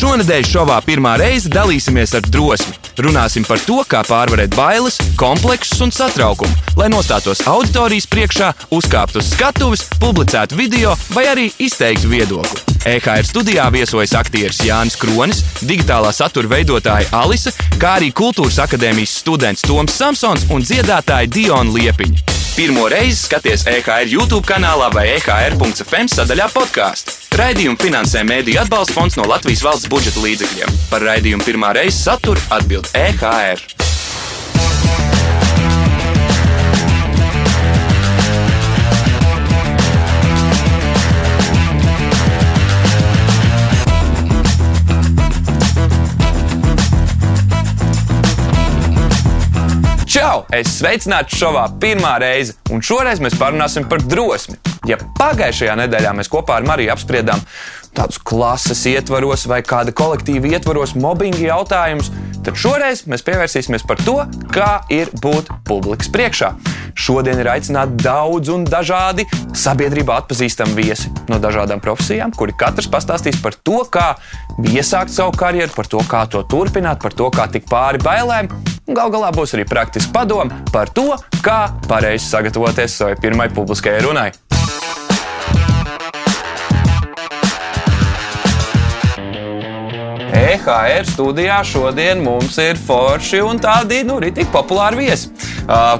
Šonadēļ šovā pirmā reize dalīsimies ar drosmi. Runāsim par to, kā pārvarēt bailes, kompleksus un satraukumu, lai nostātos auditorijas priekšā, uzkāptu uz skatuves, publicētu video vai arī izteiktu viedokli. EHR studijā viesojas aktieris Jānis Kronis, digitālā satura veidotāja Alise, kā arī kultūras akadēmijas students Toms Samsons un dziedātāja Diona Liepiņa. Pirmo reizi skaties EHR YouTube kanālā vai EHR.FM sadaļā podkāstu. Raidījumu finansē Mēdīļu atbalsta fonds no Latvijas valsts budžeta līdzekļiem. Par raidījumu pirmā reize saturu atbild EHR. Čau! Es sveicināts šovā pirmā reize, un šoreiz mēs parunāsim par drosmi. Ja pagājušajā nedēļā mēs kopā ar Mariju apspriedām tādus klases ietvaros vai kāda kolektīva ietvaros mobbinga jautājumus, tad šoreiz mēs pievērsīsimies par to, kā ir būt publikas priekšā. Šodien ir aicināti daudz un dažādi sabiedrībā atpazīstami viesi no dažādām profesijām, kuri katrs pastāstīs par to, kā iesākt savu karjeru, par to, kā to turpināt, par to, kā tikt pāri bailēm. Galu galā būs arī praktiski padomi par to, kā pareizi sagatavoties savai pirmai publiskajai runai. EHR studijā šodien mums ir forši un tādi nu, rītīgi populāri viesi.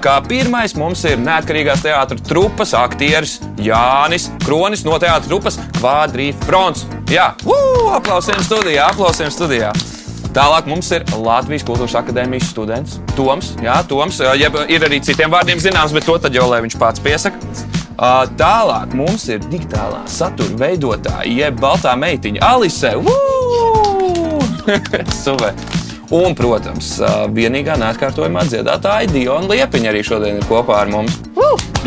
Kā pirmais mums ir neatkarīgās teātris trupas aktieris Jānis Kronis no teātris trupas Kvadrīfrons. Jā, uu, aplausiem studijā, aplausiem studijā. Tālāk mums ir Latvijas Kultūras Akadēmijas students Toms. Jā, Toms jeb, ir arī citiem vārdiem zināms, bet to tad jau lai viņš pats piesaka. Tālāk mums ir digitālā satura veidotāja, jeb baltā meitiņa Alise. Super! Un, protams, vienīgā neatkārtojamā dziedātāja Diona Liepiņa arī šodien ir kopā ar mums.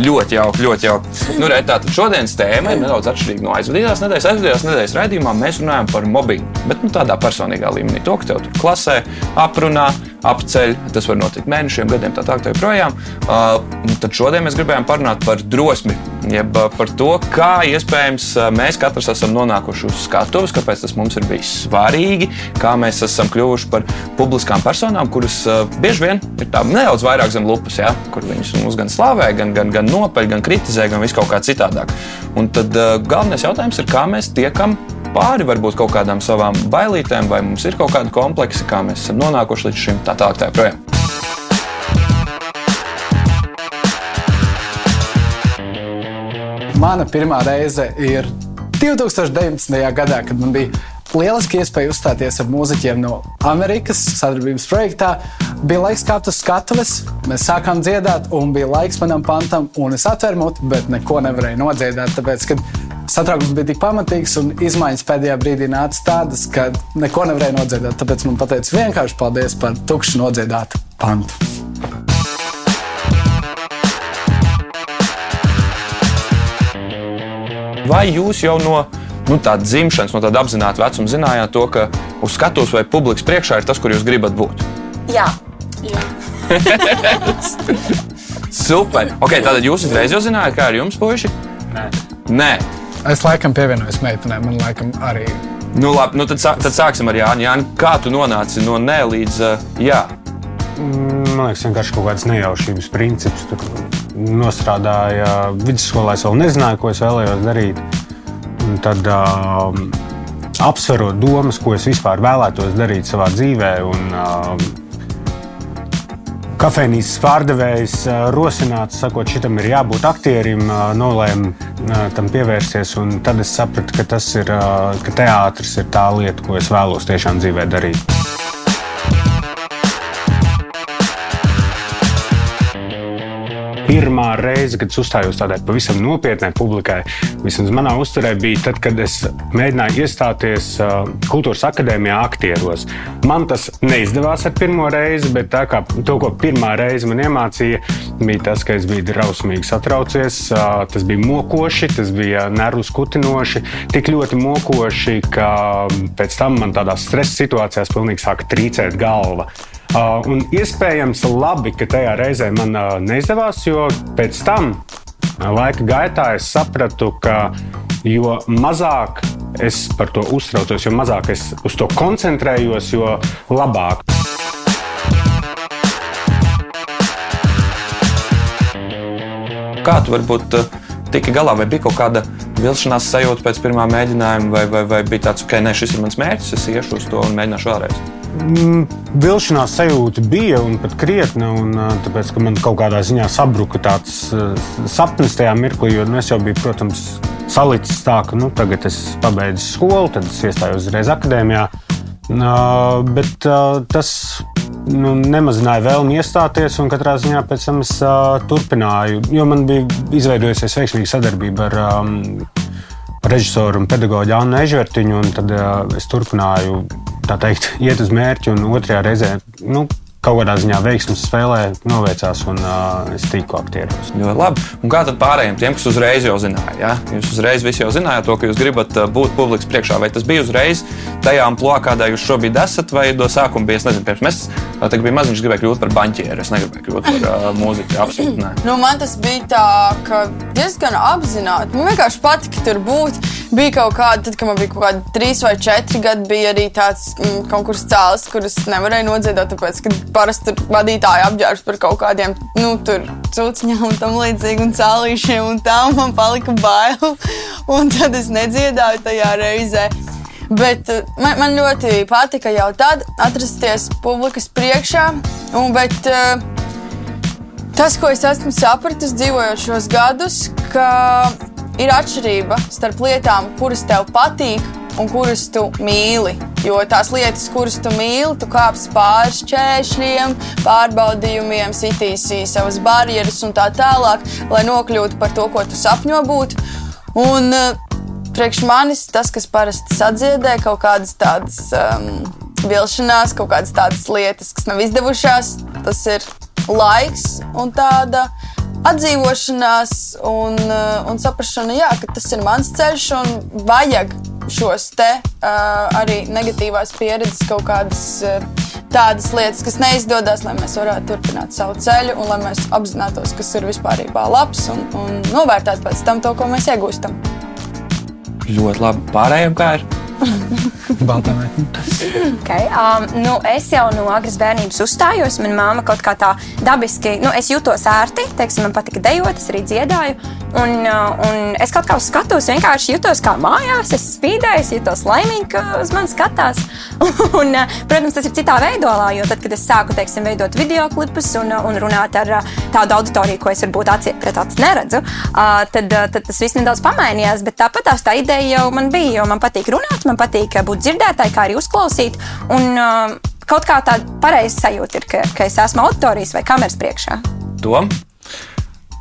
Ļoti jauki, ļoti jauki. Nu, re, tātad šodienas tēma ir nedaudz atšķirīga no aizvadītās nedēļas. Aizvadītās nedēļas raidījumā mēs runājam par mobbingu, bet nu, tādā personīgā līmenī. To, ka tev tur klasē aprunā, apceļ, tas var notikt mēnešiem, gadiem, tā tālāk, tā joprojām. Uh, tad šodien mēs gribējām parunāt par drosmi, jeb par to, kā iespējams mēs katrs esam nonākuši uz skatuves, kāpēc tas mums ir bijis svarīgi, kā mēs esam kļuvuši par publiskām personām, kuras uh, bieži vien ir tā nedaudz vairāk zem lupas, ja, kur viņus mūs gan slavē, gan, gan, gan nopeļ, gan kritizē, gan viskaut kā citādāk. Un tad uh, galvenais jautājums ir, kā mēs tiekam pāri varbūt kaut kādām savām bailītēm, vai mums ir kaut kāda kompleksa, kā mēs esam nonākuši līdz šim tā tālāk. Tā projām. Mana pirmā reize ir 2019. gadā, kad man bija lieliski iespēja uzstāties ar mūziķiem no Amerikas sadarbības projektā. Bija laiks kāpt uz skatuves, mēs sākām dziedāt, un bija laiks manam pantam, un es atvēru muti, bet neko nevarēju nodziedāt. Tāpēc, kad satraukums bija tik pamatīgs, un izmaiņas pēdējā brīdī nāca tādas, ka neko nevarēju nodziedāt. Tāpēc man pateica vienkārši paldies par tukšu nodziedātu pantu. Vai jūs jau no nu, tāda dzimšanas, no tāda apzināta vecuma zinājāt to, ka uz skatuves vai publikas priekšā ir tas, kur jūs gribat būt? Jā. Jā. Super. Okay, tātad jūs uzreiz jau zinājāt, kā ar jums, puiši? Nē. Nē. Es laikam pievienojos meitenēm, man laikam arī. Nu, labi, nu tad, sā, tad sāksim ar Jānu. Jāni, kā tu nonāci no nē līdz uh, jā? Man liekas, vienkārši kaut kāds nejaušības princips. Tur nostrādāja vidusskolā, es vēl nezināju, ko es vēlējos darīt. Un tad, um, apsverot domas, ko es vispār vēlētos darīt savā dzīvē, un um, kafejnīcas pārdevējs rosināts, sakot, šitam ir jābūt aktierim, nolēma tam pievērsties. Tad es sapratu, ka tas ir, ka teātris ir tā lieta, ko es vēlos tiešām dzīvē darīt. Pirmā reize, kad uzstājos tādai pavisam nopietnai publikai, vismaz manā uzturē, bija tad, kad es mēģināju iestāties Kultūras akadēmijā aktieros. Man tas neizdevās ar pirmo reizi, bet tā kā to, ko pirmā reize man iemācīja, bija tas, ka es biju drausmīgi satraucies. Tas bija mokoši, tas bija nervu skutinoši, tik ļoti mokoši, ka pēc tam man tādās stresa situācijās pilnīgi sāka trīcēt galva. Uh, un iespējams, labi, ka tajā reizē man uh, neizdevās, jo pēc tam laika gaitā es sapratu, ka jo mazāk es par to uztraucos, jo mazāk es uz to koncentrējos, jo labāk. Kā tu varbūt uh, tiki galā, vai bija kaut kāda vilšanās sajūta pēc pirmā mēģinājuma, vai, vai, vai bija tāds, ka nē, šis ir mans mērķis, es iešu uz to un mēģināšu vēlreiz? Mm, vilšanās sajūta bija un pat krietna, un tāpēc, ka man kaut kādā ziņā sabruka tāds sapnis tajā mirklī, jo nu, es jau biju, protams, salicis tā, ka nu, tagad es pabeidzu skolu, tad es iestājos uzreiz akadēmijā. Uh, bet uh, tas nu, nemazināja vēlmi iestāties, un katrā ziņā pēc tam es uh, turpināju. Jo man bija izveidojusies veiksmīga sadarbība ar um, režisoru un pedagoģu Annu Ežvertiņu, un tad uh, es turpināju teikt, iet uz mērķi, un otrajā reizē nu, kaut kādā ziņā veiksmīgas spēlē noveicās un uh, es tiku aktieros. Ļoti labi. Un kā tad pārējiem, tiem, kas uzreiz jau zināja? Ja? Jūs uzreiz jau zinājāt to, ka jūs gribat būt publikas priekšā. Vai tas bija uzreiz tajā amplitūdā, kādā jūs šobrīd esat, vai no sākuma bija, es nezinu, pirms mēs tā bija maziņš, gribēju kļūt par banķieru. Es negribēju kļūt par uh, mūziķu. Absolūti. Nē. Nu, man tas bija tā, ka diezgan apzināti. Man vienkārši patika tur būt. Bija kaut kāda, tad, kad man bija kaut kādi trīs vai četri gadi, bija arī tāds mm, konkurss cēlis, kurus nevarēju nodziedāt, tāpēc, ka parasti tur vadītāji apģērbs par kaut kādiem, nu, tur cūciņām un tam līdzīgi un cēlīšiem, un tā man palika bail. un tad es nedziedāju tajā reizē. Bet eh, man, man ļoti patika jau tad atrasties publikas priekšā. Un, bet, uh, tas, ko es esmu sapratis dzīvojot šos gadus, ka ir atšķirība starp lietām, kuras tev patīk un kuras tu mīli. Jo tās lietas, kuras tu mīli, tu kāpsi pāri šķēršļiem, pārbaudījumiem, sitīsi savas barjeras un tā tālāk, lai nokļūtu par to, ko tu sapņo būt. Un uh, priekš manis tas, kas parasti sadziedē kaut kādas tādas um, vilšanās, kaut kādas tādas lietas, kas nav izdevušās, tas ir laiks un tāda atdzīvošanās un, uh, un saprāšana, jā, ka tas ir mans ceļš un vajag šos te uh, arī negatīvās pieredzes kaut kādas uh, tādas lietas, kas neizdodas, lai mēs varētu turpināt savu ceļu un lai mēs apzinātos, kas ir vispār labs un, un novērtētu pēc tam to, ko mēs iegūstam. Ļoti labi. Pārējiem kā ir? Baltā. Okay, um, nu, es jau no agras bērnības uzstājos. Manā māma kaut kā tā dabiski, nu, es jutos ērti. Teiksim, man patika dejot, es arī dziedāju. Un, uh, un es kaut kā uz skatuves vienkārši jutos kā mājās. Es spīdēju, es jutos laimīgi, ka uz mani skatās. un, uh, protams, tas ir citā veidolā, jo tad, kad es sāku teiksim, veidot video klipus un, uh, un runāt ar tādu auditoriju, ko es varbūt acīm pret acis neredzu, tad, tad tas viss nedaudz pamainījās. Bet tāpat tā ideja jau man bija, jo man patīk runāt, man patīk būt dzirdētāji, kā arī uzklausīt. Un, uh, kaut kā tāda pareiza sajūta ir, ka, ka es esmu autorijas vai kameras priekšā. Doma?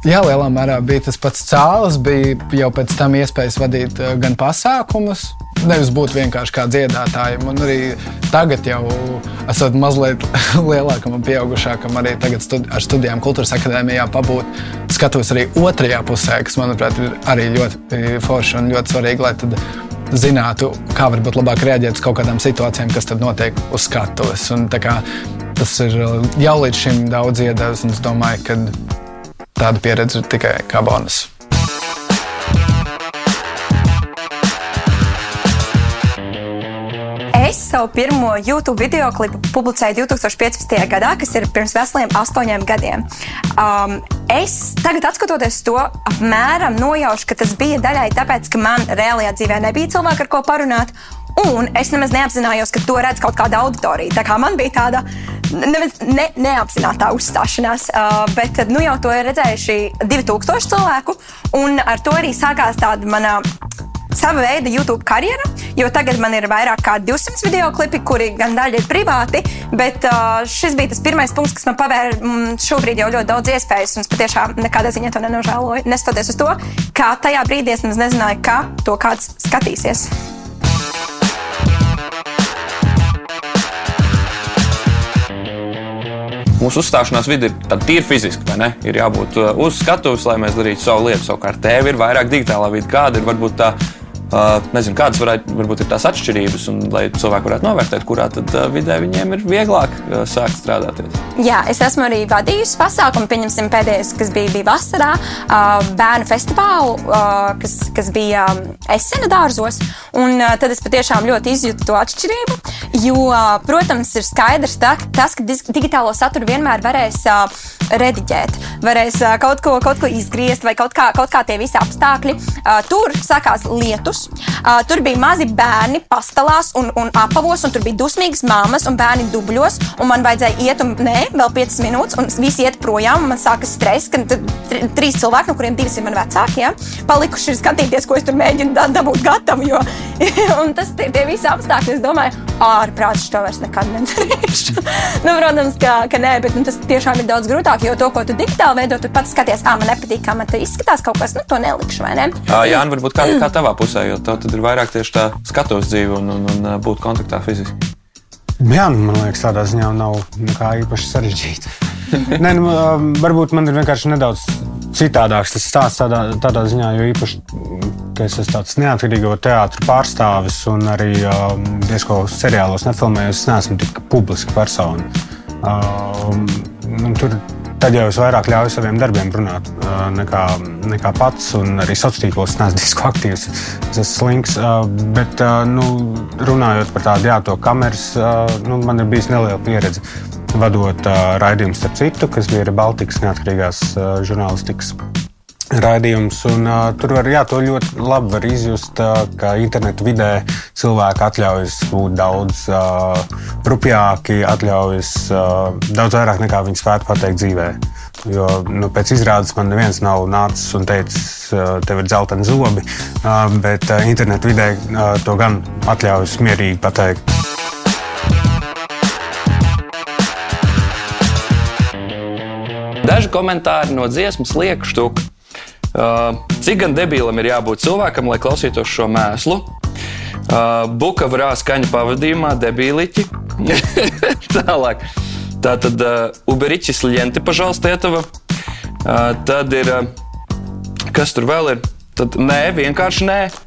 Jā, lielā mērā bija tas pats cēlis. Bija jau pēc tam iespējas vadīt uh, gan pasākumus, nevis būt vienkārši kā dziedātājiem. Un arī tagad, jau esot mazliet lielākam un pieaugušākam, arī studi ar studijām Kultūras akadēmijā pabūt. Skatos arī otrajā pusē, kas, manuprāt, ir arī ļoti forši un ļoti svarīgi, lai zinātu, kā varbūt labāk reaģēt uz kaut kādām situācijām, kas tad notiek uz skatuves. Un, kā, tas ir jau līdz šim daudz iedevis, un es domāju, ka tāda pieredze ir tikai kā bonus. Es savu pirmo YouTube video klipu publicēju 2015. gadā, kas ir pirms veseliem astoņiem gadiem. Um, es tagad, skatoties to, apmēram nojaušu, ka tas bija daļai tāpēc, ka man reālajā dzīvē nebija cilvēki, ar ko parunāt. Un es nemaz neapzinājos, ka to redz kaut kāda auditorija. Tā kā man bija tāda nemaz ne, neapzināta uzstāšanās, uh, bet nu, jau to ir redzējuši 2000 cilvēku. Un ar to arī sākās tāda mana sava veida YouTube karjera, jo tagad man ir vairāk kā 200 video klipi, kuri gan daļa ir privāti, bet uh, šis bija tas pirmais punkts, kas man pavēra mm, šobrīd jau ļoti daudz iespējas, un es patiešām nekādā ziņā to nenožēloju. Neskatoties uz to, kā tajā brīdī es nezināju, kā to kāds skatīsies. Mūsu uzstāšanās vide ir tāda tīra fiziska, vai ne? Ir jābūt uh, uz skatuves, lai mēs darītu savu lietu. Savukārt, tev ir vairāk digitālā vide. Kāda ir varbūt tā nezinu, kādas varētu, varbūt ir tās atšķirības, un lai cilvēki varētu novērtēt, kurā tad uh, vidē viņiem ir vieglāk uh, sākt strādāties. Jā, es esmu arī vadījusi pasākumu. Pieņemsim, pēdējais, kas bija, bija vasarā, uh, bērnu festivālu, uh, kas, kas bija um, Esena dārzos. Un, uh, tad es patiešām ļoti izjūtu to atšķirību. Jo, uh, protams, ir skaidrs tā, tas, ka digitālo saturu vienmēr varēs uh, rediģēt, varēs uh, kaut, ko, kaut ko izgriezt vai kaut kā, kaut kā tie visi apstākļi. Uh, tur sākās lietus. Uh, tur bija mazi bērni pastāvās un, un apavos, un tur bija dusmīgas mammas un bērni dubļos. Un man vajadzēja iet, un nē, vēl 5 minūtes, un visi iet projām. Man sākas stress, ka trīs cilvēki, no kuriem divas ir mani vecākie, ja, palikuši skatīties, ko es tur mēģinu da dabūt gatavu. Jo, tas tie, tie visi apstākļi, es domāju, ārprāts to vairs nekad nedarīšu. nu, protams, ka, ka nē, bet nu, tas tiešām ir daudz grūtāk, jo to, ko tu digitāli veido, tu pats skaties, ah, man nepatīk, kā man te izskatās kaut kas, nu, to nelikšu, vai ne? Jā, varbūt kā, kā tavā pusē, jo tā tad ir vairāk tieši tā skatos dzīve un, un, un būt kontaktā fiziski. Jā, nu, man liekas, tādā ziņā nav nekā īpaši sarežģīta. Nē, nu, varbūt man ir vienkārši nedaudz citādāks tas stāsts tādā, tādā ziņā, jo īpaši, ka es esmu tāds neatkarīgo teātris pārstāvis un arī um, diezko seriālos nefilmējos, es neesmu tik publiska persona. Um, tur tad jau es vairāk ļauju saviem darbiem runāt nekā, nekā pats. Arī sociālos tīklos neesmu diezgan aktīvs. Es esmu slinks. Bet, nu, runājot par tādu jā, to kameras, nu, man ir bijusi neliela pieredze vadot raidījumu starp citu, kas bija Baltikas neatkarīgās žurnālistikas raidījums. Un, uh, tur var, jā, to ļoti labi var izjust, uh, ka internetu vidē cilvēki atļaujas būt daudz uh, rupjāki, atļaujas uh, daudz vairāk nekā viņi spētu pateikt dzīvē. Jo nu, pēc izrādes man neviens nav nācis un teicis, uh, tev ir dzelteni zobi, uh, bet uh, internetu vidē uh, to gan atļaujas mierīgi pateikt. Daži komentāri no dziesmas liek štuku. Uh, cik gan debīlam ir jābūt cilvēkam, lai klausītos šo mēslu? Uh, Bukavrā skaņa pavadījumā debīliķi. Tālāk. Tā tad uh, Uberiķis Lienti pažalstietava. Uh, tad ir, kas tur vēl ir? Tad nē, vienkārši nē.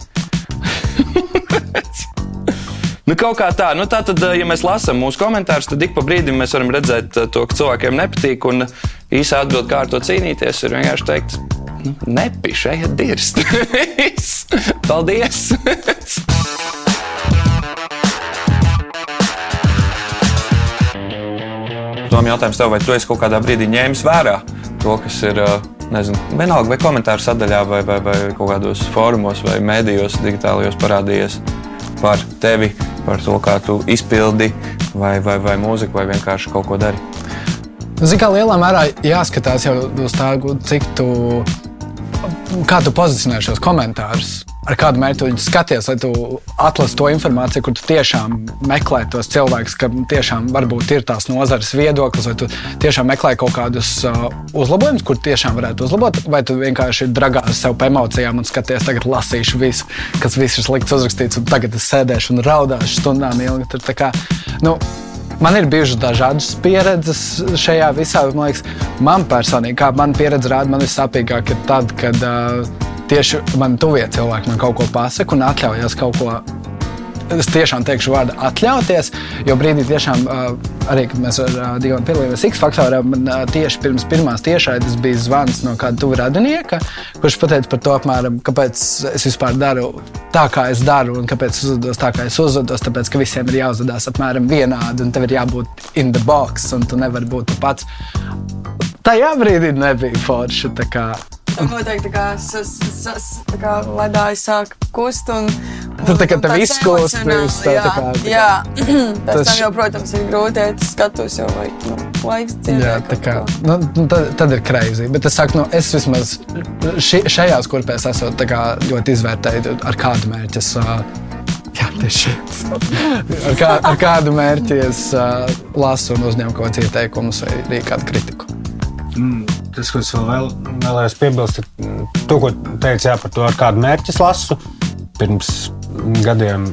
Nu, kaut kā tā, nu, tā tad, ja mēs lasām mūsu komentārus, tad ik pa brīdim mēs varam redzēt to, ka cilvēkiem nepatīk. Un īsā atbilde, kā ar to cīnīties, ir vienkārši teikt, nu, nepišķi, dirst. Paldies! Tom jautājums tev, vai tu esi kaut kādā brīdī ņēmis vērā to, kas ir, nezinu, vienalga vai komentāru sadaļā, vai, vai, vai kaut kādos fórumos, vai mēdījos, digitālajos parādījies par tevi, par to, kā tu izpildi, vai, vai, vai mūziku, vai vienkārši kaut ko dari. Zini, kā lielā mērā jāskatās jau uz tā, cik tu kā tu pozicionē šos komentārus? Ar kādu mērķi tu skaties, lai tu atlasu to informāciju, kur tu tiešām meklē tos cilvēkus, ka tiešām varbūt ir tās nozares viedoklis, vai tu tiešām meklē kaut kādus uh, uzlabojumus, kur tiešām varētu uzlabot, vai tu vienkārši dragās sev pa emocijām un skaties, tagad lasīšu visu, kas viss ir slikts uzrakstīts, un tagad es sēdēšu un raudāšu stundām ilgi. Tur, kā, nu, Man ir bijušas dažādas pieredzes šajā visā. Man, liekas, man personīgi, kā man pieredze rāda, man vissāpīgāk ir tad, kad uh, tieši man tuvie cilvēki man kaut ko pasaka un atļaujas kaut ko es tiešām teikšu vārdu atļauties, jo brīdī tiešām arī, kad mēs ar Dionu piedalījāmies X faktorā, man tieši pirms pirmās tiešraides bija zvans no kāda tuva radinieka, kurš pateica par to apmēram, kāpēc es vispār daru tā, kā es daru, un kāpēc es uzvedos tā, kā es uzvedos, tāpēc, ka visiem ir jāuzvedās apmēram vienādi, un tev ir jābūt in the box, un tu nevari būt pats. Tajā brīdī nebija forši. Noteikti tā kā, kā ledāji sāk kust. Un, un, Tur tā kā tev izkūst, nevis tā, tā kā. Tā jā, tas... tam jau, protams, ir grūti, ja tu skatos jau vai nu, laiks dzīvē. Jā, tā kā, nu, nu, tad, tad ir kreizī. Bet es saku, nu, es vismaz ši, šajās kurpēs esmu ļoti izvērtēju, ar kādu mērķi es. Uh, Jā, tieši ar, kā, ar kādu mērķi es uh, lasu un uzņemu kaut kādus ieteikumus vai arī kādu kritiku. Mm, tas, ko es vēl vēl, vēlējos piebilst, ir to, ko teicu jā, par to, ar kādu mērķi lasu. Pirms gadiem,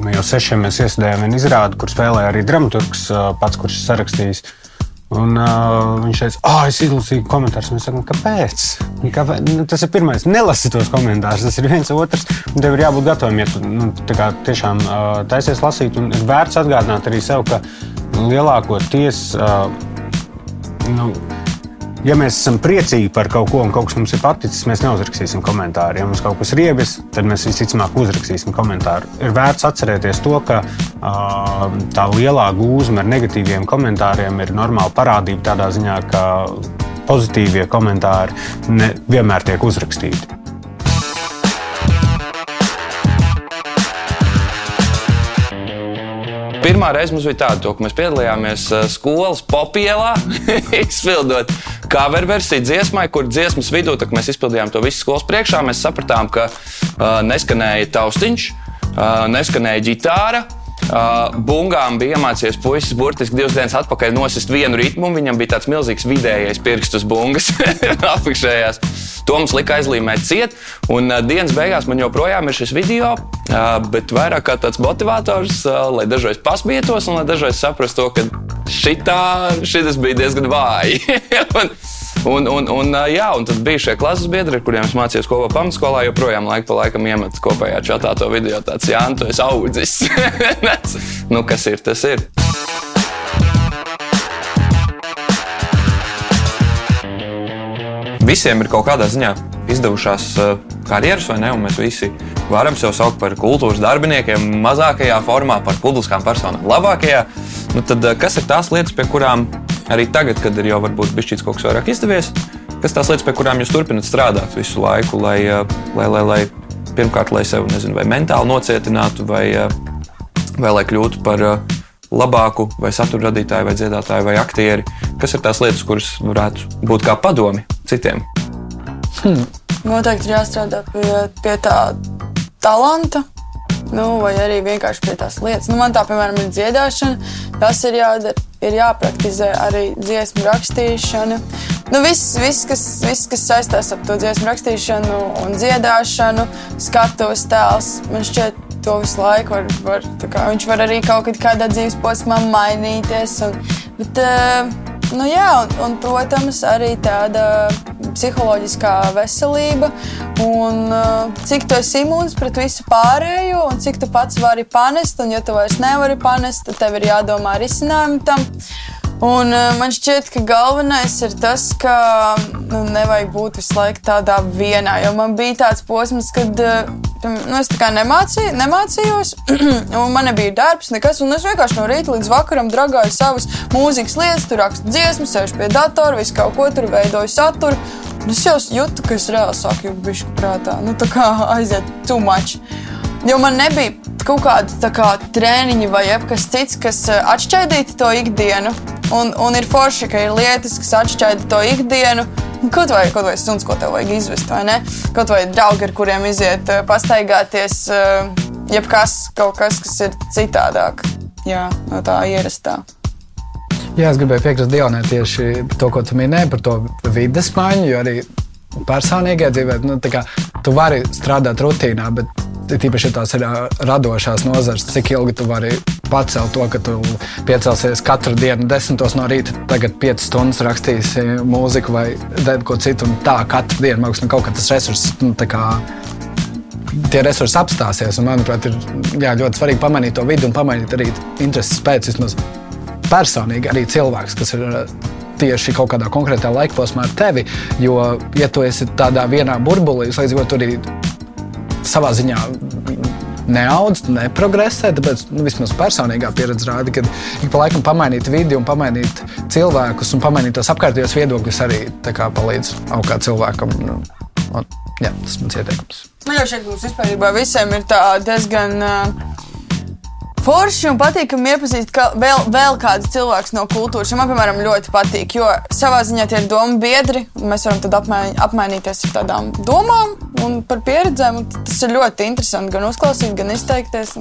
nu, jau sešiem, mēs iestrādājām vienu izrādi, kur spēlēja arī dramaturgs, pats, kurš sarakstījis. Un, uh, viņš teica, ah, oh, es izlasīju komentārus. Mēs sakām, kāpēc? kāpēc? Nu, tas ir pirmais. Nelasi tos komentārus. Tas ir viens otrs. Tev ir jābūt gatavam, ja tu nu, tiešām uh, taisies lasīt. Un ir vērts atgādināt arī sev, ka lielākoties. Uh, nu, Ja mēs esam priecīgi par kaut ko, un kaut kas mums ir paticis, mēs neuzrakstīsim komentāru. Ja mums kaut kas ir iebis, tad mēs visticamāk uzrakstīsim komentāru. Ir vērts atcerēties to, ka uh, tā lielā gūzma ar negatīviem komentāriem ir normāla parādība tādā ziņā, ka pozitīvie komentāri ne, vienmēr tiek uzrakstīti. Pirmā reize mums bija tāda, to, ka mēs piedalījāmies skolas popielā, izpildot cover versiju dziesmai, kur dziesmas vidū, mēs izpildījām to visu skolas priekšā, mēs sapratām, ka uh, neskanēja taustiņš, uh, neskanēja ģitāra. Uh, bungām bija iemācījies puisis burtiski divas dienas atpakaļ nosist vienu ritmu. Viņam bija tāds milzīgs vidējais pirkstus bungas apakšējās. To mums lika aizlīmēt ciet, un uh, dienas beigās man joprojām ir šis video, uh, bet vairāk kā tāds motivators, uh, lai dažreiz pasmietos un lai dažreiz saprastu to, ka šitā, šitas bija diezgan vāji. Un, un, un, jā, un tad bija šie klases biedri, ar kuriem es mācījos kopā pamatskolā. joprojām laika pa laikam iemet kopējā čatā to video. Tāds, Jā, tu esi audzis. nu, kas ir, tas ir. Visiem ir kaut kādā ziņā izdevušās karjeras, vai ne? Un mēs visi varam sevi saukt par kultūras darbiniekiem, mazākajā formā, par publiskām personām, labākajā. Nu, tad, kas ir tās lietas, pie kurām arī tagad, kad ir jau varbūt bijis kaut kas vairāk izdevies, kas tās lietas, pie kurām jūs turpināt strādāt visu laiku, lai, eh, lai, lai, lai pirmkārt, lai sevi nezinu, vai mentāli nocietinātu, vai, eh, vai lai kļūtu par eh, labāku vai satura radītāju, vai dziedātāju, vai aktieri. Kas ir tās lietas, kuras varētu būt kā padomi citiem? Hmm. Noteikti ir jāstrādā pie, pie tā talanta, nu, vai arī vienkārši pie tās lietas. Nu, man tā, piemēram, ir dziedāšana, tas ir jādara ir jāpraktizē arī dziesmu rakstīšana. Nu, viss, viss, kas, viss, kas saistās ar to dziesmu rakstīšanu un dziedāšanu, skatuves tēls, man šķiet, to visu laiku var, var kā, viņš var arī kaut kādā dzīves posmā mainīties. Un, bet, uh, Nu, jā, un, un, protams, arī tāda psiholoģiskā veselība. Un, uh, cik tu esi imūns pret visu pārējo, un cik tu pats vari panest, un ja tu vairs nevari panest, tad tev ir jādomā risinājumu tam. Un, uh, man šķiet, ka galvenais ir tas, ka nu, nevajag būt visu laiku tādā vienā. Jo man bija tāds posms, kad uh, nu, es nemācīju, nemācījos, un man nebija darbs, nekas. Es vienkārši no rīta līdz vakaram dragāju savas mūzikas lietas, tur rakstu dziesmas, sēžu pie datora, visu kaut ko tur veidoju saturu. Es jau jūtu, ka es reāli sāku bišķi prātā. Nu, tā kā aiziet too much. Jo man nebija kaut kāda kā, treniņa vai kas cits, kas uh, atšķaidītu to ikdienu. Un, un ir forši, ka ir lietas, kas atšķaida to ikdienu. Kaut vai, kaut vai suns, ko tev vajag izvest, vai ne? Kaut vai draugi, ar kuriem iziet, eh, pastaigāties, eh, jebkas, kaut kas, kas ir citādāk jā, no tā ierastā. Jā, es gribēju piekrist Dionai tieši to, ko tu minēji, par to vidas maiņu, jo arī personīgajā dzīvē nu, kā, tu vari strādāt rutīnā, bet tīpaši tās ir radošās nozares, cik ilgi tu vari pacelt to, ka tu piecelsies katru dienu, desmitos no rīta, tagad piecas stundas rakstīsi mūziku vai ko citu, tā katru dienu mākslinieks nu, kaut kā tas resurss. Nu, tie resursi apstāsies. Un, manuprāt, ir jā, ļoti svarīgi pamanīt to vidi un pamanīt arī intereses pēc vismaz personīgi arī cilvēks, kas ir tieši kaut kādā konkrētā laika posmā ar tevi. Jo, ja tu esi tādā vienā burbulī, līdz ar to arī savā ziņā neaudz, neprogresē. Tāpēc nu, vismaz personīgā pieredze rāda, ka ik pa laikam pamainīt vidi un pamainīt cilvēkus un pamainīt tos apkārtējos viedokļus arī palīdz augt kā cilvēkam. Nu, un, jā, tas ir mans ieteikums. Man jau šeit mums vispār visiem ir diezgan. Uh, Forši un patīkami iepazīt ka vēl, vēl kādu cilvēku no kultūras. Man, piemēram, ļoti patīk, jo savā ziņā tie ir domu biedri. Mēs varam tad apmaiņ, apmainīties ar tādām domām un par pieredzēm. Un tas ir ļoti interesanti gan uzklausīt, gan izteikties.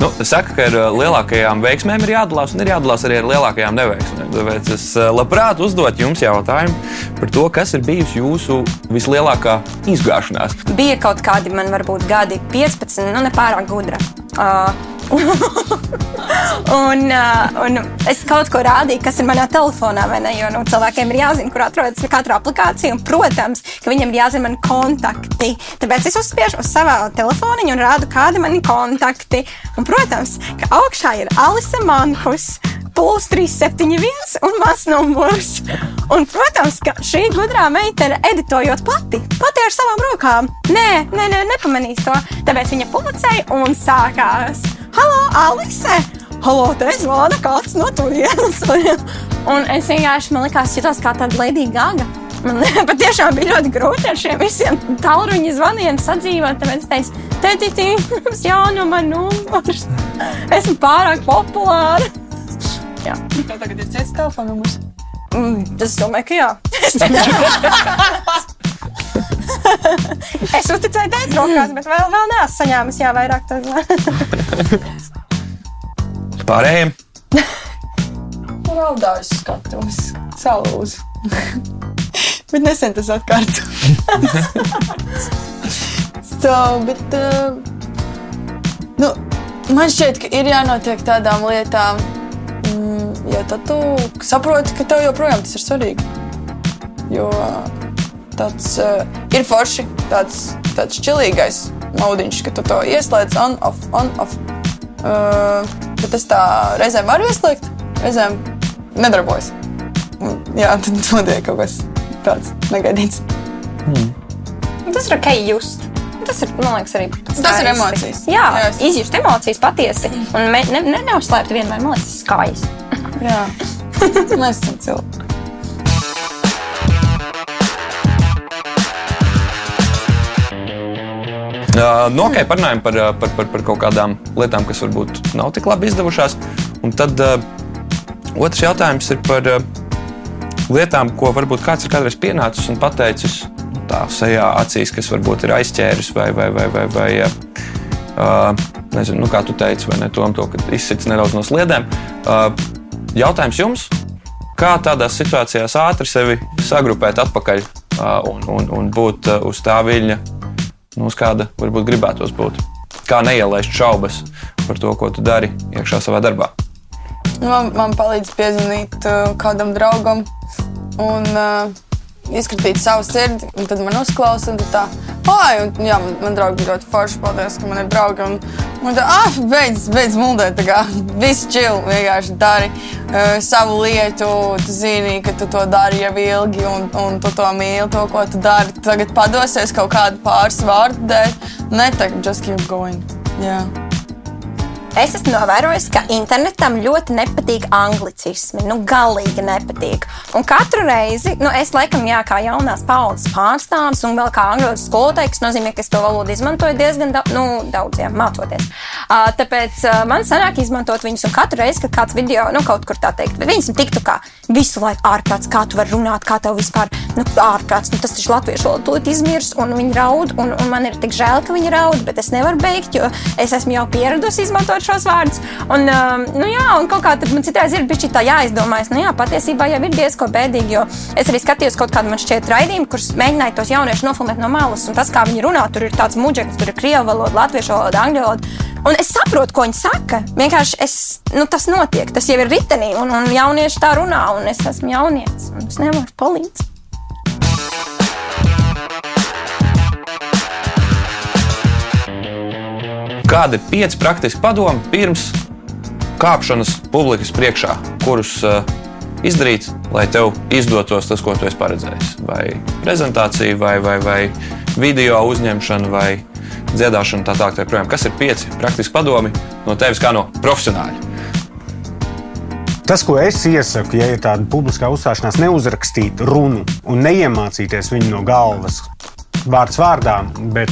Nu, es saku, ka ar uh, lielākajām veiksmēm ir jādalās, un ir jādalās arī ar lielākajām neveiksmēm. Tāpēc es uh, labprāt uzdot jums jautājumu par to, kas ir bijusi jūsu vislielākā izgāšanās. Bija kaut kādi man varbūt gadi 15, nu ne pārāk gudra. Uh, un, uh, un es kaut ko rādīju, kas ir manā telefonā, ne? Jo nu, cilvēkiem ir jāzina, kur atrodas katra aplikācija. Un, protams, ka viņiem ir jāzina mani kontakti. Tāpēc es uzspiežu uz savā telefoniņa un rādu, kādi ir mani kontakti. Un, protams, ka augšā ir Alisa Mankus plus 371 un mans numurs. Un, protams, ka šī gudrā meitene editojot pati, pati ar savām rokām. Nē, nē, nē nepamanīs to. Tāpēc viņa publicēja un sākās. Halo, Alise! Halo, te zvana kāds no turienes. un es vienkārši, man likās, jutos kā tāda Lady Gaga. Man patiešām bija ļoti grūti ar šiem visiem tālruņa zvaniem sadzīvot. Tāpēc es teicu, tēti, jums jānomā numurs. Esmu pārāk populāra. Jā. Tev tagad ir cits telefona numurs. Mm, es domāju, ka jā. es uzticēju teikt rokās, bet vēl, vēl neesmu saņēmis jā, vairāk. Tad... Pārējiem. Raudājis skatos, salūzu. bet nesen tas atkārtojas. so, bet, uh, nu, man šķiet, ka ir jānotiek tādām lietām, jo tad tu saproti, ka tev joprojām tas ir svarīgi. Jo tāds uh, ir forši, tāds, tāds čilīgais maudiņš, ka tu to ieslēdz on, off, on, off. Uh, bet es tā reizēm varu ieslēgt, reizēm nedarbojas. Un, jā, tad notiek kaut kas tāds negaidīts. Tas ir ok, just. Tas ir, man liekas, arī Tas ir skaisti. emocijas. Jā, Jā, jā es- izjust emocijas patiesi. Un me, ne, ne, neuzslēpt vienmēr, man liekas, skaisti. Jā, mēs esam cilvēki. Uh, nu, ok, parunājam par, par, par, par kaut kādām lietām, kas varbūt nav tik labi izdevušās. Un tad uh, otrs jautājums ir par uh, lietām, ko varbūt kāds ir kādreiz pienācis un pateicis tā sejā, acīs, kas varbūt ir aizķēris vai, vai, vai, vai, vai uh, nezinu, nu, kā tu teici, vai ne tom, to, ka izsits nedaudz no sliedēm. Uh, jautājums jums, kā tādās situācijās ātri sevi sagrupēt atpakaļ un, un, un būt uz tā viļņa, nu, uz kāda varbūt gribētos būt. Kā neielaist šaubas par to, ko tu dari iekšā savā darbā. Man, man palīdz piezvanīt kādam draugam un uh, izskatīt savu sirdi. un Tad man uzklausa, ah, un, jā, man, man draugi ir ļoti forši. Paldies, ka man ir draugi. Un, un tā, ah, beidz, beidz kā, Viss čili, vienkārši dari uh, savu lietu. Tu zini, ka tu to dari jau ilgi, un, un tu to mīli, to, ko tu dari. Tagad padosies kaut kādu pāris vārdu dēļ. Ne, tagad just keep going. Jā. Es esmu novērojis, ka internetam ļoti nepatīk anglicismi. Nu, galīgi nepatīk. Un katru reizi, nu, es laikam, jā, kā jaunās paudzes pārstāvis un vēl kā angļu skolotāja, kas nozīmē, ka es to valodu izmantoju diezgan da nu, daudz, jā, mācoties. Uh, tāpēc uh, man sanāk izmantot viņus, un katru reizi, kad kāds video, nu, kaut kur tā teikt, viņas tiktu kā visu laiku ārprāts, kā tu vari runāt, kā tev vispār, nu, ārprāts, nu, tas taču latviešu valoda tūlīt izmirs, un viņi raud, un, un man ir tik žēl, ka viņi raud, bet es nevaru beigt, jo es esmu jau pieradusi izmantot šos vārdus. Un, um, nu, jā, un kaut kā tad man citreiz ir bijis tā jāizdomājas, nu, jā, patiesībā jau ir diezgan bēdīgi, jo es arī skatījos kaut kādu man šķiet raidījumu, kurus mēģināju tos jauniešus nofilmēt no malas, un tas, kā viņi runā, tur ir tāds muģeklis, tur ir krievu valoda, latviešu valoda, angļu valoda. Un es saprotu, ko viņi saka. Vienkārši es, nu, tas notiek, tas jau ir ritenī, un, un jaunieši tā runā, un es esmu jaunietis, un es nevaru palīdzēt. Kādi pieci praktiski padomi pirms kāpšanas publikas priekšā, kurus uh, izdarīt, lai tev izdotos tas, ko tu esi paredzējis? Vai prezentācija, vai, vai, vai video uzņemšana, vai dziedāšana, tā tālāk. Tā Kas ir pieci praktiski padomi no tevis kā no profesionāļa? Tas, ko es iesaku, ja ir tāda publiskā uzstāšanās, neuzrakstīt runu un neiemācīties viņu no galvas vārds vārdā, bet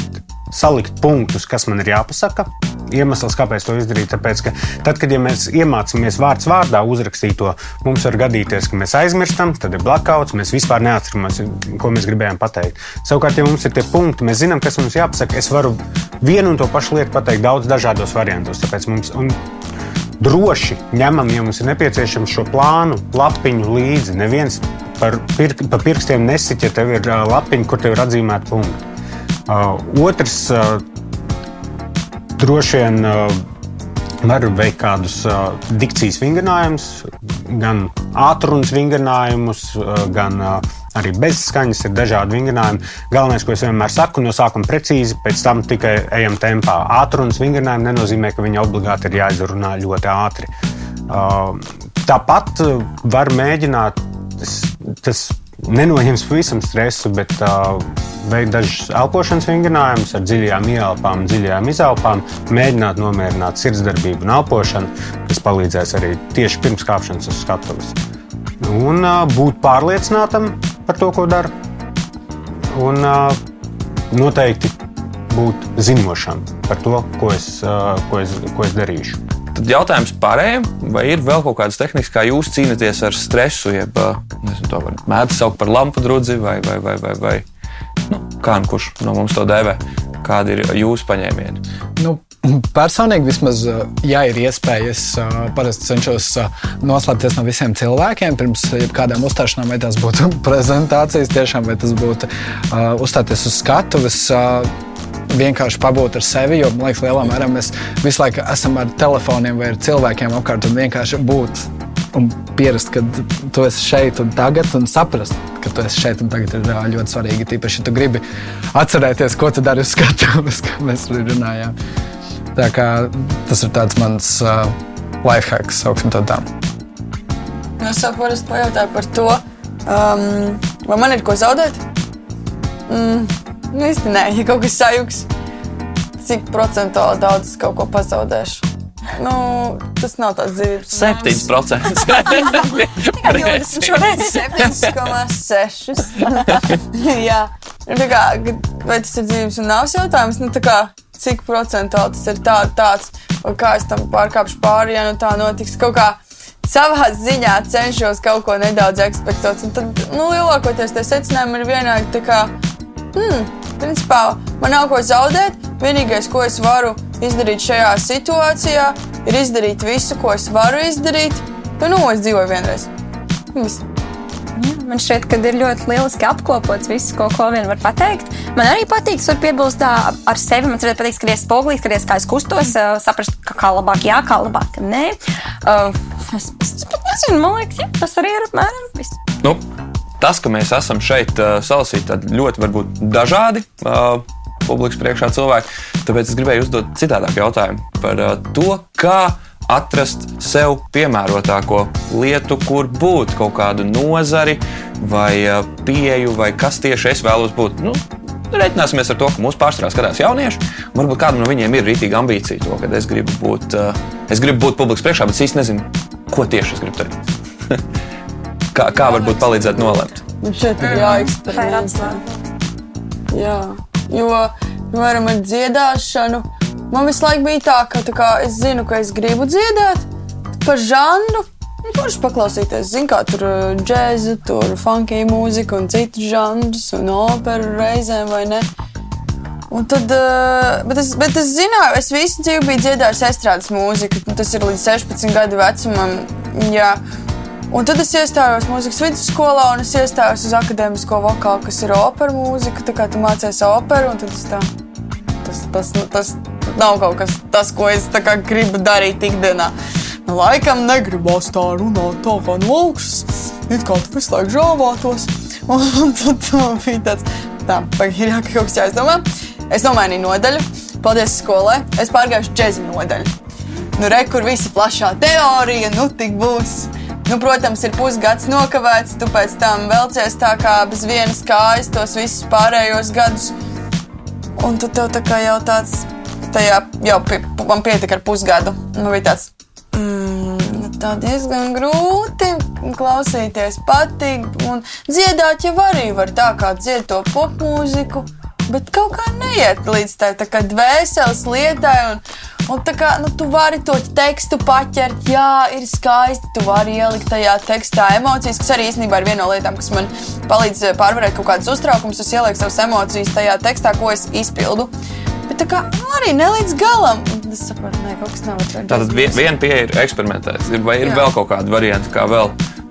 salikt punktus, kas man ir jāpasaka. Iemesls, kāpēc to izdarīt, tāpēc, ka tad, kad ja mēs iemācāmies vārds vārdā uzrakstīt to, mums var gadīties, ka mēs aizmirstam, tad ir blackouts, mēs vispār neatceramies, ko mēs gribējām pateikt. Savukārt, ja mums ir tie punkti, mēs zinām, kas mums jāpasaka, es varu vienu un to pašu lietu pateikt daudz dažādos variantos. Tāpēc mums droši ņemam, ja mums ir nepieciešams šo plānu, lapiņu līdzi. Neviens par pir pa pirkstiem nesiķ, ja tev ir lapiņa, kur tev ir atzīmēta punkti. Uh, otrs, uh, droši vien uh, Var veikt kādus dikcijas vingrinājumus, gan ātrunas vingrinājumus, gan arī bezskaņas, ir dažādi vingrinājumi. Galvenais, ko es vienmēr saku, no sākuma precīzi, pēc tam tikai ejam tempā. Ātrunas vingrinājumi nenozīmē, ka viņi obligāti ir jāizrunā ļoti ātri. Tāpat var mēģināt, tas, tas nenoņems pavisam stresu, bet uh, veikt dažus elpošanas vingrinājumus ar dziļām ieelpām, dziļām izelpām, mēģināt nomierināt sirdsdarbību un elpošanu, kas palīdzēs arī tieši pirms kāpšanas uz skatuves. Un uh, būt pārliecinātam par to, ko dara. Un uh, noteikti būt zinošam par to, ko es, uh, ko es, ko es darīšu. Tad jautājums pārējiem, vai ir vēl kaut kādas tehnikas, kā jūs cīnāties ar stresu, jeb nezinu, to mēdz saukt par lampu drudzi, vai, vai, vai, vai, vai nu, kā nu kurš no mums to dēvē. Kādi ir jūsu paņēmieni? Nu, personīgi, vismaz, ja ir iespēja, es parasti cenšos noslēpties no visiem cilvēkiem pirms kādām uzstāšanām, vai tas būtu prezentācijas, tiešām, vai tas būtu uzstāties uz skatuves. Vienkārši pabūt ar sevi. Jo, man liekas, lielā mērā mēs visu laiku esam ar telefoniem vai ar cilvēkiem apkārt un vienkārši būt. Un pierast, ka tu esi šeit un tagad, un saprast, ka tu esi šeit un tagad ir ļoti svarīgi. Tīpaši, ja tu gribi atcerēties, ko tu dari uz skatuves, kā mēs runājām. Tā kā tas ir mans uh, life hacks, sauksim to tā. Es saprotu, pajautāju par to, um, vai man ir ko zaudēt? Mm, Nu, īsti nē, ja kaut kas sajūgs, cik procentuāli daudz es kaut ko pazaudēšu. Nu, tas nav tāds dzīves. 7%. 7,6. Jā, nu, tā kā, vai tas ir dzīves un nāves jautājums? Nu, kā, cik procentuāli tas ir tā, tāds, vai kā es tam pārkāpšu pāri, ja nu tā notiks kaut kā. Savā ziņā cenšos kaut ko nedaudz ekspektēt. Tad nu, lielākoties tie secinājumi ir vienādi. Kā, hmm, Principā man nav ko zaudēt. Vienīgais, ko es varu izdarīt šajā situācijā, ir izdarīt visu, ko es varu izdarīt. Jo nu, es dzīvoju vienreiz. Viss. Man šķiet, ka ir ļoti lieliski apkopots viss, ko, ko vien var pateikt. Man arī patīk, ka var piebilst tā ar sevi. Man ļoti patīk skatīties spogulī, skatīties, kā es kustos, saprast, kā labāk, jā, kā labāk. Nē, uh, es, es, es nezinu, man liekas, jā, tas arī ir apmēram viss. Nu, tas, ka mēs esam šeit uh, salasīti ļoti varbūt, dažādi uh, publikas priekšā cilvēki, tāpēc es gribēju uzdot citādāku jautājumu par uh, to, kā atrast sev piemērotāko lietu, kur būt kaut kādu nozari vai uh, pieeju, vai kas tieši es vēlos būt. Nu, Reiķināsimies ar to, ka mūsu pārstāvā skatās jaunieši. Varbūt kādam no viņiem ir rītīga ambīcija, to, ka es gribu būt, uh, es gribu būt publikas priekšā, bet es īsti nezinu, ko tieši es gribu darīt. Kā, kā varbūt palīdzēt nolemt? Nu, šeit ir jāeksperimentē. Jā, jo, piemēram, ar dziedāšanu, man visu laiku bija tā, ka tā kā, es zinu, ka es gribu dziedāt par žanru. Kurš paklausīties, zina, kā tur džēza, tur funky mūzika un citus žanrus, un operu reizēm vai ne. Un tad, bet es, bet es zināju, es visu dzīvi biju dziedājis estrādes mūziku. Tas ir līdz 16 gadu vecumam. Jā. Un tad es iestājos mūzikas vidusskolā, un es iestājos uz akadēmisko vokālu, kas ir opera mūzika. Tā kā tu mācies operu, un tas, tā, tas, tas, nu, tas nav kaut kas tāds, ko es kā, gribu darīt ikdienā. Nu, laikam negribās tā runāt, tā kā no augšas. It kā tu visu laiku žāvātos. Un, tad man bija tāds, tā, ir jā, ka kaut kas jāizdomā. Es nomainīju nodaļu. Paldies skolai. Es pārgāju džēzi nodaļu. Nu, re, kur visi plašā teorija, nu tik būs. Nu, protams, ir pusgads nokavēts, tu pēc tam velcies tā kā bez vienas kājas tos visus pārējos gadus. Un tu tev tā kā jau tāds, tajā jau pie, man pietika ar pusgadu. Nu, bija tāds, mm, tā diezgan grūti klausīties, patīk. Un dziedāt jau arī var tā kā dzied to popmūziku, bet kaut kā neiet līdz tai tā kā dvēseles lietai. Un, Un tā kā nu, tu vari to tekstu paķert, jā, ir skaisti. Tu vari ielikt tajā tekstā emocijas, kas arī īstenībā ir viena no lietām, kas man palīdz eh, pārvarēt kaut kādus uztraukumus. Es ielieku savas emocijas tajā tekstā, ko es izpildu. Bet tā kā nu, arī ne līdz galam. Es saprotu, ka kaut kas nav atvērts. Tātad vien, viena pieeja ir eksperimentēt, vai ir jā. vēl kaut kāda varianta, kā vēl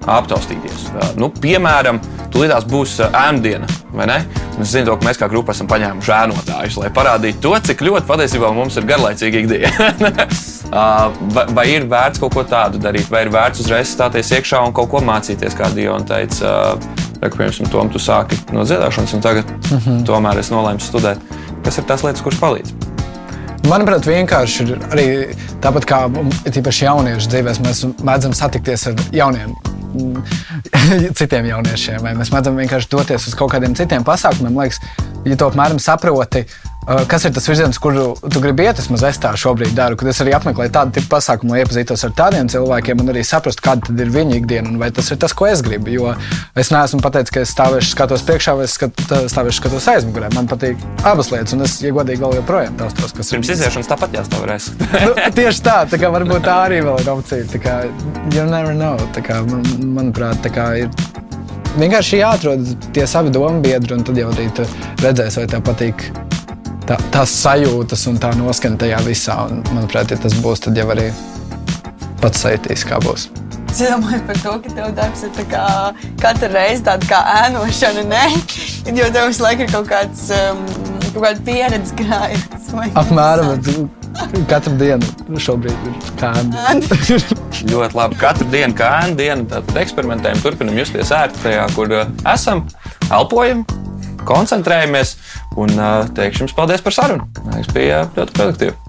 aptaustīties. Nu, piemēram, tūlītās būs ēnu diena, vai ne? Un es zinu, to, ka mēs kā grupa esam paņēmuši ēnotājus, lai parādītu to, cik ļoti patiesībā mums ir garlaicīga ikdiena. Uh, vai, vai ir vērts kaut ko tādu darīt, vai ir vērts uzreiz stāties iekšā un kaut ko mācīties, kā Diona teica. Reku, piemēram, Tom, tu sāki no dziedāšanas, un tagad mm -hmm. tomēr es nolēmu studēt. Kas ir tās lietas, kuras palīdz? Manuprāt, vienkārši ir arī tāpat kā īpaši jauniešu dzīvēs, mēs mēdzam satikties ar jauniem. Citiem jauniešiem, vai mēs mēdzam vienkārši doties uz kaut kādiem citiem pasākumiem. Liekas, ja tu apmēram saproti, Uh, kas ir tas virziens, kuru tu gribi iet? Vismaz es tā šobrīd daru, kad es arī apmeklēju tādu tipu pasākumu, lai iepazītos ar tādiem cilvēkiem un arī saprastu, kāda ir viņa ikdiena un vai tas ir tas, ko es gribu. Jo es neesmu pateicis, ka es stāvēšu skatos priekšā vai skat, stāvēšu skatos aizmugurē. Man patīk abas lietas, un es, ja godīgi, vēl joprojām tās tos, kas ir. Pirms iziešanas tāpat jāstāvēs. nu, tieši tā, tā kā varbūt tā arī vēl ir opcija. Tā kā you never know. Tā kā, man, manuprāt, tā kā ir vienkārši jāatrod tie savi domu biedri, un tad jau arī redzēs, vai tev patīk tā, tās sajūtas un tā noskaņa tajā visā. Un, manuprāt, ja tas būs, tad jau arī pats sajūtīs, kā būs. Es domāju par to, ka tev darbs ir kā, katru reizi tāda kā ēnošana, ne? jo tev visu laiku ir kaut kāds um, kaut kāda pieredze krājas. Apmēram. Katru dienu šobrīd ir kāda. ļoti labi. Katru dienu kā ēna diena, tad eksperimentējam, turpinam justies ērti tajā, kur uh, esam, elpojam, koncentrējamies un teikšu jums paldies par sarunu. Es biju ļoti produktīvi.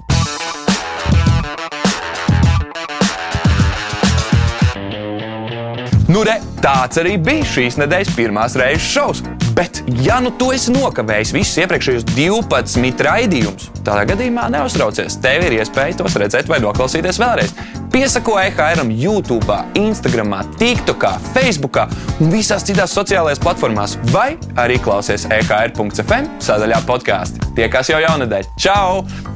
Nu, re, tāds arī bija šīs nedēļas pirmās reizes šovs. Bet, ja nu tu esi nokavējis visus iepriekšējos 12 raidījumus, tādā gadījumā neuztraucies. Tev ir iespēja tos redzēt vai noklausīties vēlreiz. Piesako EHR, YouTube, Instagram, TikTok, Facebook un visās citās sociālajās platformās, vai arī klausies EHR.FM sadaļā podkāstu. Tiekās jau jaunadēļ! Čau!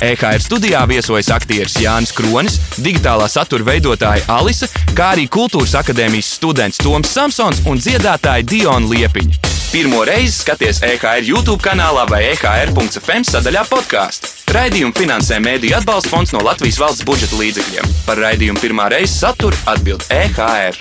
EHR studijā viesojas aktieris Jānis Kronis, digitālā satura veidotāja Alise, kā arī kultūras akadēmijas students Toms Samsons un dziedātāja Diona Liepiņa. Pirmo reizi skaties EHR YouTube kanālā vai EHR.FM sadaļā podkāstu. Raidījumu finansē Mēdīļu atbalsta fonds no Latvijas valsts budžeta līdzekļiem. Par raidījumu pirmā reize saturu atbild EHR.